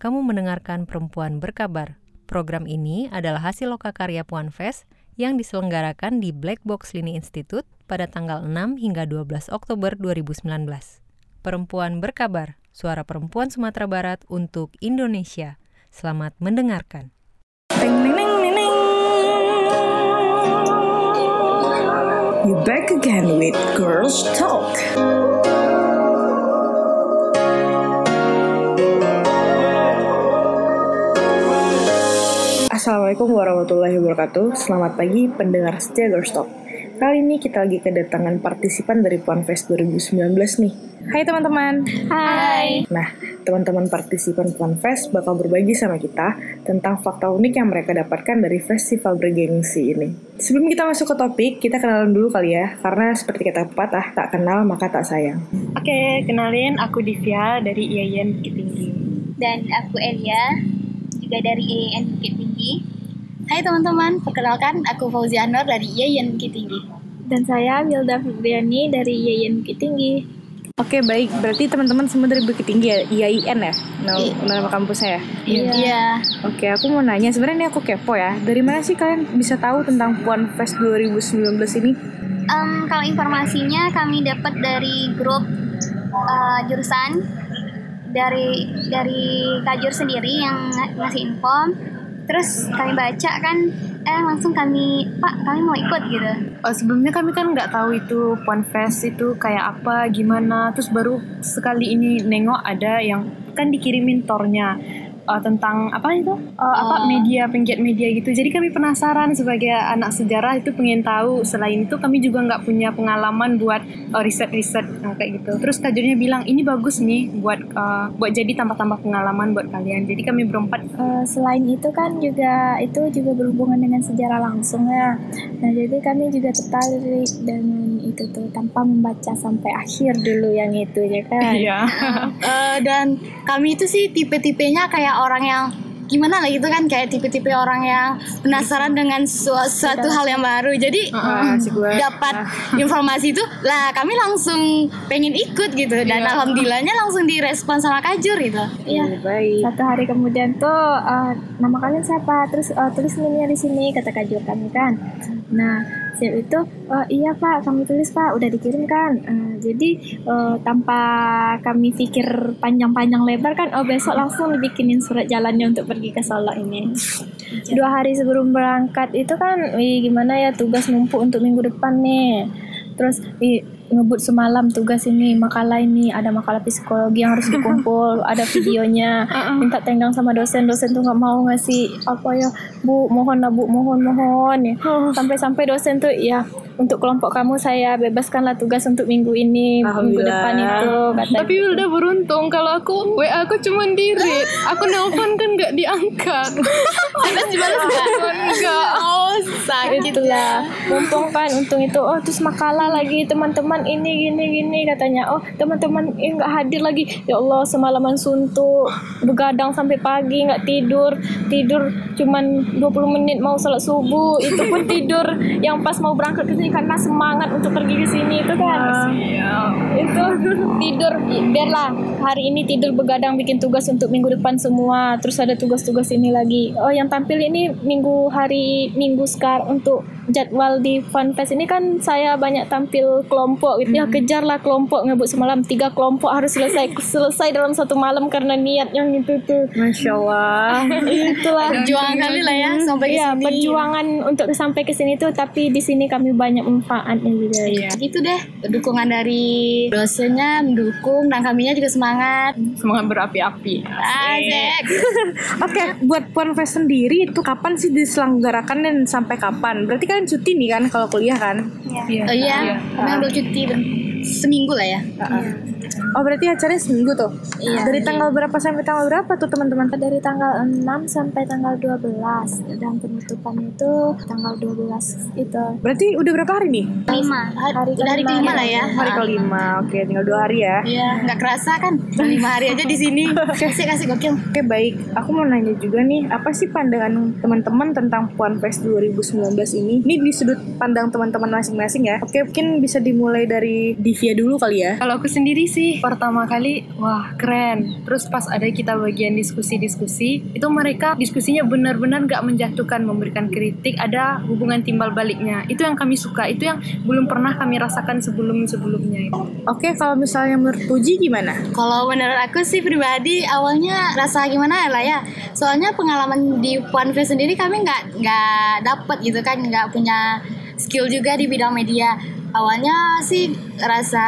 kamu mendengarkan Perempuan Berkabar. Program ini adalah hasil lokakarya Puan Fest yang diselenggarakan di Black Box Lini Institute pada tanggal 6 hingga 12 Oktober 2019. Perempuan Berkabar, suara perempuan Sumatera Barat untuk Indonesia. Selamat mendengarkan. You back again with Girls Talk. Assalamualaikum warahmatullahi wabarakatuh. Selamat pagi pendengar setia Talk. Kali ini kita lagi kedatangan partisipan dari Puanfest 2019 nih. Hai teman-teman. Hai. Nah, teman-teman partisipan Puanfest bakal berbagi sama kita tentang fakta unik yang mereka dapatkan dari festival bergengsi ini. Sebelum kita masuk ke topik, kita kenalan dulu kali ya, karena seperti kata pepatah, tak kenal maka tak sayang. Oke, kenalin aku Divya dari IAIN Bukit Tinggi. Dan aku Elia, juga dari IAIN Bukit Tinggi. Hai teman-teman, perkenalkan aku Fauzia Nur dari IAIN Bukit Tinggi. Dan saya Wilda Febriani dari IAIN Bukit Tinggi. Oke, baik. Berarti teman-teman semua dari Bukit Tinggi ya? IAIN ya? Nama, Iya. nama kampusnya ya? Iya. Oke, aku mau nanya. Sebenarnya ini aku kepo ya. Dari mana sih kalian bisa tahu tentang Puanfest 2019 ini? Em, kalau informasinya kami dapat dari grup eh, jurusan dari dari kajur sendiri yang ng- ngasih info. Terus kami baca kan, eh langsung kami, Pak kami mau ikut gitu. Oh, sebelumnya kami kan nggak tahu itu Puan Fest itu kayak apa, gimana. Terus baru sekali ini nengok ada yang kan dikirimin tornya eh, tentang apa itu Eh, apa Oh. media penggiat media gitu. Jadi kami penasaran sebagai anak sejarah itu pengen tahu. Selain itu kami juga nggak punya pengalaman buat eh, riset-riset yang kayak gitu. Terus kajurnya bilang ini bagus nih buat eh, buat jadi tambah-tambah pengalaman buat kalian. Jadi kami berempat Eh, selain itu kan juga itu juga berhubungan dengan sejarah langsung ya. Nah jadi kami juga tertarik dengan itu tuh tanpa membaca sampai akhir dulu yang itu ya kan. Iya. Eh, dan kami itu sih tipe-tipenya kayak orang yang gimana lah gitu kan kayak tipe-tipe orang yang penasaran dengan su- suatu hal yang baru jadi Ah, si gue. dapat informasi itu lah kami langsung pengen ikut gitu dan Iya. alhamdulillahnya langsung direspon sama kajur gitu Iya. Baik. Satu hari kemudian tuh eh, nama kalian siapa? Terus eh, tulis namanya di sini kata kajur kami kan. Nah siap itu eh, iya pak kami tulis pak udah dikirim kan. Eh, jadi eh, tanpa kami pikir panjang-panjang lebar kan oh besok langsung dibikinin surat jalannya untuk pergi ke Solo ini. Dua hari sebelum berangkat itu kan wih, gimana ya tugas numpuk untuk minggu depan nih. Terus ih, ngebut semalam tugas ini makalah ini ada makalah psikologi yang harus dikumpul ada videonya. Minta tenggang sama dosen dosen tuh nggak mau ngasih apa ya bu mohon lah bu mohon mohon. Ya. Sampai sampai dosen tuh ya untuk kelompok kamu saya bebaskanlah tugas untuk minggu ini minggu depan itu kata Tapi Wilda beruntung kalau aku WA aku cuma di read. Aku nelpon kan nggak diangkat. terus dibalas nggak? Enggak. oh sakit itulah. Mumpung kan untung itu. Oh terus makalah lagi teman-teman ini gini gini katanya. Oh teman-teman eh, nggak hadir lagi. Ya Allah semalaman suntuk begadang sampai pagi nggak tidur. Tidur cuman 20 menit mau sholat subuh. Itu pun tidur yang pas mau berangkat ke sini karena semangat untuk pergi ke sini itu kan? Itu tidur biarlah hari ini tidur begadang bikin tugas untuk minggu depan semua. Terus ada tugas-tugas ini lagi. Oh yang tampil ini minggu hari minggu sekarang untuk jadwal di Funfest ini kan saya banyak tampil kelompok gitu ya kejarlah kelompok ngebut semalam tiga kelompok harus selesai selesai dalam satu malam karena niat yang itu tuh Masya Allah. itulah perjuangan kali lah ya sampai Iya, sini perjuangan untuk sampai ke sini tuh tapi di sini kami banyak manfaatnya juga. Iya. gitu deh dukungan dari dosennya mendukung dan kaminya juga semangat Semangat berapi-api. Asik. Oke, buat Puanfest sendiri itu kapan sih diselenggarakan dan sampai kapan? Berarti kalian cuti nih kan kalau kuliah kan? Iya. Oh iya, kami ambil cuti ben- seminggu lah ya. Oh berarti acaranya seminggu tuh? Iya. Dari tanggal berapa sampai tanggal berapa tuh teman-teman? Dari tanggal 6 sampai tanggal 12 dan penutupannya itu tanggal 12 itu. Berarti udah berapa hari nih? Lima, hari, Hari hari kelima kelima ya. lah ya. Hari kelima. Oke, tinggal dua hari ya. Iya, nggak kerasa kan? Lima hari aja di sini. Kasih kasih gokil. Oke baik, aku mau nanya juga nih, apa sih pandangan teman-teman tentang Puanfest 2019 ini? Ini di sudut pandang teman-teman masing-masing ya. Oke, mungkin bisa dimulai dari Divya dulu kali ya. Kalau aku sendiri sih sih pertama kali wah keren. Terus pas ada kita bagian diskusi-diskusi, itu mereka diskusinya benar-benar gak menjatuhkan, memberikan kritik, ada hubungan timbal baliknya. Itu yang kami suka, itu yang belum pernah kami rasakan sebelum-sebelumnya. Oke, kalau misalnya menurut Puji gimana? Kalau menurut aku sih pribadi awalnya rasa gimana ya lah ya. Soalnya pengalaman di Puan Face sendiri kami nggak nggak dapet gitu kan, nggak punya skill juga di bidang media. Awalnya sih rasa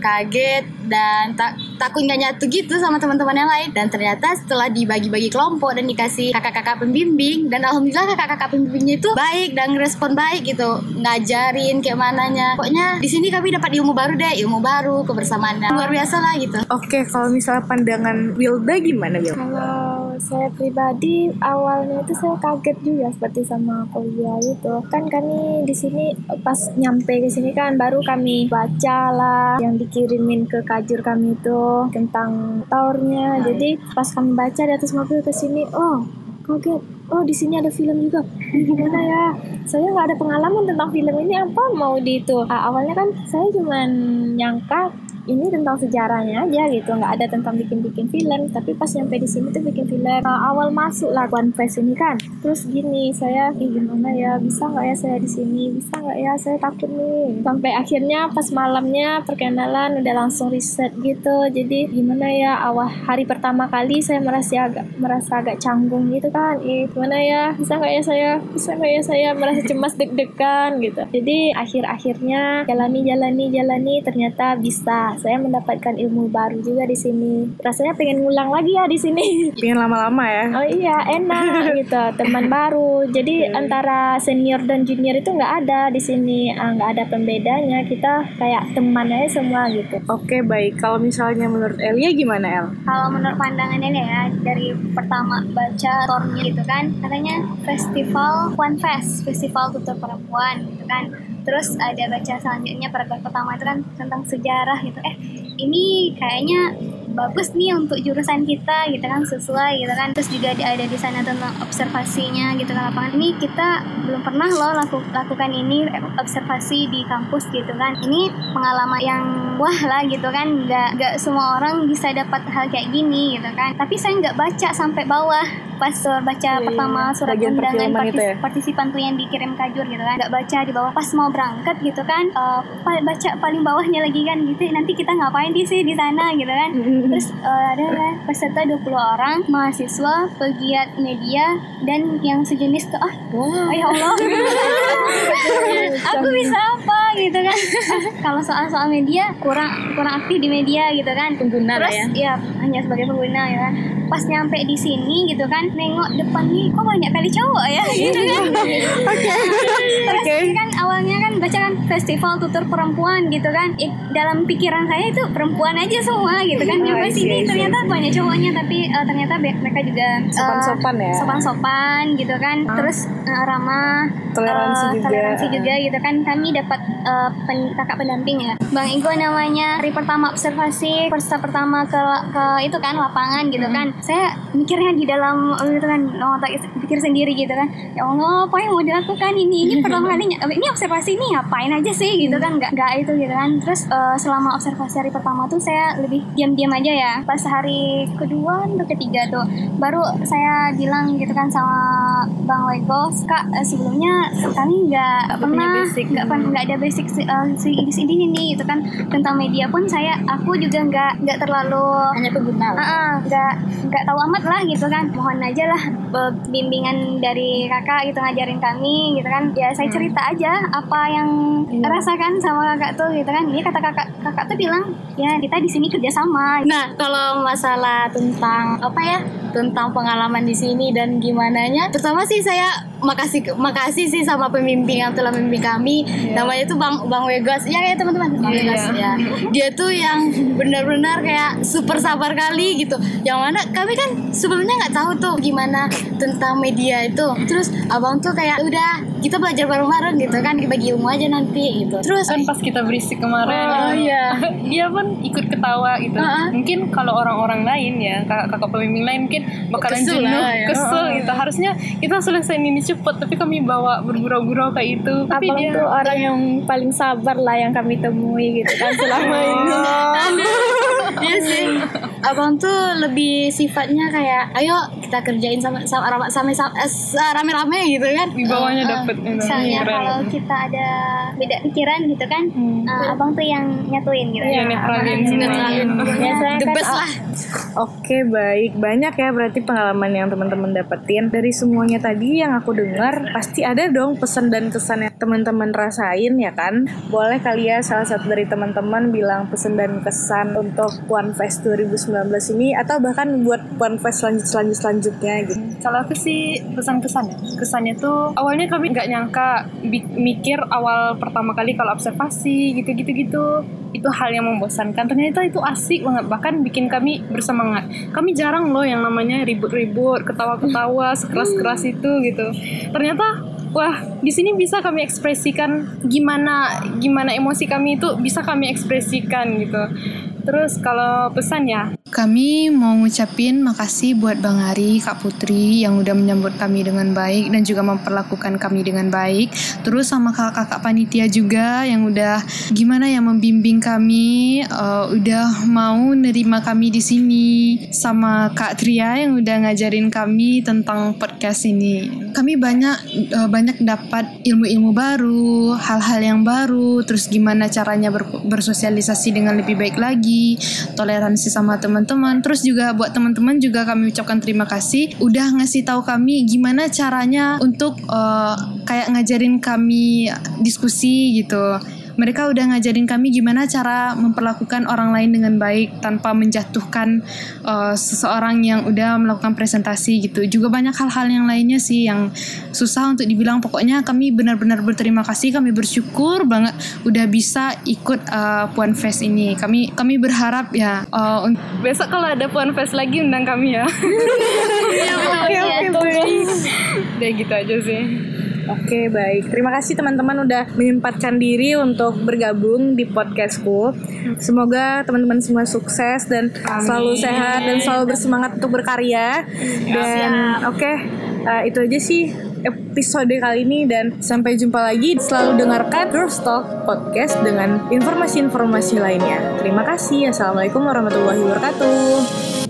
kaget dan tak takut nggak nyatu gitu sama teman-teman yang lain. Dan ternyata setelah dibagi-bagi kelompok dan dikasih kakak-kakak pembimbing dan alhamdulillah kakak-kakak pembimbingnya itu baik dan respon baik gitu. Ngajarin kayak mananya. Pokoknya di sini kami dapat ilmu baru deh ilmu baru kebersamaan luar biasa lah gitu. Oke, kalau misalnya pandangan Wilda gimana, Wil? Kalau saya pribadi awalnya itu saya kaget juga seperti sama kuliah itu. Kan kami di sini pas nyampe ke sini kan baru kami baca lah yang dikirimin ke kajur kami itu tentang taurnya. Jadi pas kami baca di atas mobil ke sini, oh kaget. Oh di sini ada film juga. Gimana ya? Saya nggak ada pengalaman tentang film ini apa mau di itu. Ah, awalnya kan saya cuman nyangka ini tentang sejarahnya aja gitu. Nggak ada tentang bikin-bikin film tapi pas nyampe di sini tuh bikin film. Uh, awal masuk lah One Face ini kan. Terus gini saya "Ih, gimana ya? Bisa nggak ya saya di sini? Bisa nggak ya saya takut nih? Sampai akhirnya pas malamnya perkenalan udah langsung riset gitu. Jadi gimana ya? Awal hari pertama kali saya merasa agak merasa agak canggung gitu kan. Ih, gimana ya? Bisa nggak ya saya? Bisa nggak ya saya? Merasa cemas deg-degan gitu. Jadi akhir-akhirnya jalani jalani jalani. Ternyata bisa saya mendapatkan ilmu baru juga di sini rasanya pengen ngulang lagi ya di sini Pengen lama-lama ya? Oh iya enak gitu teman baru. Jadi antara senior dan junior itu nggak ada di sini Ah, nggak ada pembedanya. Kita kayak teman aja semua gitu. Oke, baik. Kalau misalnya menurut Elia gimana, El? kalau menurut pandangannya nih ya dari pertama baca tornya gitu kan katanya festival Puan Fest festival tutur perempuan gitu kan terus ada baca selanjutnya paragraf pertama itu kan tentang sejarah gitu. Eh ini kayaknya bagus nih untuk jurusan kita gitu kan sesuai gitu kan. Terus juga ada di sana tentang observasinya gitu kan lapangan. Ini kita belum pernah loh laku, lakukan ini observasi di kampus gitu kan. Ini pengalaman yang wah lah gitu kan. Nggak nggak semua orang bisa dapat hal kayak gini gitu kan. Tapi saya nggak baca sampai bawah pas baca Iya, pertama iya. surat undangan partis- ya? partisipan tuh yang dikirim kajur gitu kan. Nggak baca di bawah. Pas mau berangkat gitu kan uh, baca paling bawahnya lagi kan gitu. Nanti kita ngapain di sih di sana gitu kan terus uh, ada kan peserta 20 orang mahasiswa pegiat media dan yang sejenis tuh ah oh, ya Allah. Aku bisa apa gitu kan. Kalau soal-soal media kurang kurang aktif di media gitu kan. Pengguna terus ya. hanya sebagai pengguna ya. Kan pas nyampe di sini gitu kan nengok depan nih kok banyak kali cowok ya? Gitu kan. Terus kan awalnya kan baca kan festival tutur perempuan gitu kan. Eh, dalam pikiran saya itu perempuan aja semua gitu kan. Oh, nyampe see, sini ternyata banyak cowoknya tapi eh, ternyata mereka juga eh, Sopan-sopan ya? sopan-sopan gitu kan. Terus eh, ramah Toleransi eh, juga. toleransi juga gitu kan. Kami dapat eh, pen- kakak pendamping ya. Bang Igo namanya hari pertama observasi peserta pertama ke ke itu kan lapangan gitu kan. Saya mikirnya di dalam eh, gitu kan oh, tak pikir sendiri gitu kan. Ya Allah apa yang mau dilakukan ini? Ini pertama kalinya eh, ini observasi ini ngapain aja sih gitu kan nggak nggak itu gitu kan. Terus eh, selama observasi hari pertama tuh saya lebih diam-diam aja ya. Pas hari kedua atau ketiga tuh baru saya bilang gitu kan sama bang Legos kak eh, sebelumnya kami nggak pernah nggak pernah nggak ada basic si- eh, si di sini nih gitu kan. Tentang media pun saya aku juga nggak nggak terlalu hanya pengguna. Ah, ah, nggak nggak tahu amat lah gitu kan. Mohon aja lah bimbingan dari kakak gitu ngajarin kami gitu kan. Ya saya cerita aja apa yang rasakan sama kakak tuh gitu kan. Dia kata kakak kakak tuh bilang ya kita di sini kerjasama. Nah, kalau masalah tentang apa ya? Tentang pengalaman di sini dan gimana nya? Pertama sih saya makasih makasih sih sama pembimbing yang telah membimbing kami. Namanya tuh Bang Bang Wegos. Ya kayak teman-teman. Bang Iya, Wegos ya. Dia tuh yang benar-benar kayak super sabar kali gitu. Yang mana kami kan sebelumnya nggak tahu tuh gimana tentang media itu. Terus abang tuh kayak udah kita belajar bareng-bareng gitu kan bagi ilmu aja nanti gitu. Terus kan pas kita berisik kemarin Oh, iya. dia pun ikut ketawa gitu Heeh. mungkin kalau orang-orang lain ya kakak-kakak pembimbing lain mungkin bakalan Kesel jenuh ya. kesel gitu harusnya kita selesai ini cepet tapi kami bawa bergurau-gurau kayak itu tapi abang dia tuh orang yang paling sabar lah yang kami temui gitu kan selama ini. Iya sih. Abang tuh lebih sifatnya kayak ayo kita kerjain sama sama sama, sama, sama eh, rame-rame gitu kan. di bawahnya eh. dapet itu. Misalnya Keren. kalau kita ada beda pikiran gitu kan, Hmm. eh, abang tuh yang nyatuin gitu. Iya, netralin Iya, netralin. The kan best oh, lah. Oke baik, banyak ya berarti pengalaman yang teman-teman dapetin Dari semuanya tadi yang aku dengar Pasti ada dong pesan dan kesan yang teman-teman rasain ya kan Boleh kali ya salah satu dari teman-teman bilang pesan dan kesan untuk Puan Fest 2019 ini Atau bahkan buat Puan Fest selanjut-selanjut selanjutnya gitu Kalau aku sih pesan-kesan ya. Kesannya tuh awalnya kami nggak nyangka mikir awal pertama kali kalau observasi gitu-gitu gitu itu hal yang membosankan. Ternyata itu asik banget bahkan bikin kami bersemangat. Kami jarang loh yang namanya ribut-ribut, ketawa-ketawa, sekeras-keras itu gitu. Ternyata wah di sini bisa kami ekspresikan gimana gimana emosi kami itu bisa kami ekspresikan gitu. Terus kalau pesan ya Kami mau ngucapin makasih buat Bang Ari, Kak Putri yang udah menyambut kami dengan baik dan juga memperlakukan kami dengan baik. Terus sama kakak-kakak panitia juga yang udah gimana ya membimbing kami, eh, udah mau nerima kami di sini. Sama Kak Tria yang udah ngajarin kami tentang podcast ini. Kami banyak eh, banyak dapat ilmu-ilmu baru, hal-hal yang baru, terus gimana caranya ber- bersosialisasi dengan lebih baik lagi, toleransi sama teman-teman. Terus juga buat teman-teman juga kami ucapkan terima kasih udah ngasih tahu kami gimana caranya untuk eh, kayak ngajarin kami diskusi gitu. Mereka udah ngajarin kami gimana cara memperlakukan orang lain dengan baik tanpa menjatuhkan eh, seseorang yang udah melakukan presentasi gitu. Juga banyak hal-hal yang lainnya sih yang susah untuk dibilang. Pokoknya kami benar-benar berterima kasih, kami bersyukur banget udah bisa ikut eh, Puan Fest ini. Kami kami berharap ya eh, un- besok kalau ada Puan Fest lagi undang kami ya. Oke oke baik Udah gitu aja sih. Oke baik, terima kasih teman-teman udah menyempatkan diri untuk bergabung di podcastku. Semoga teman-teman semua sukses dan selalu sehat dan selalu bersemangat untuk berkarya. Dan oke, eh, itu aja sih episode kali ini dan sampai jumpa lagi. Selalu dengarkan Girls Talk Podcast dengan informasi-informasi lainnya. Terima kasih. Assalamualaikum warahmatullahi wabarakatuh.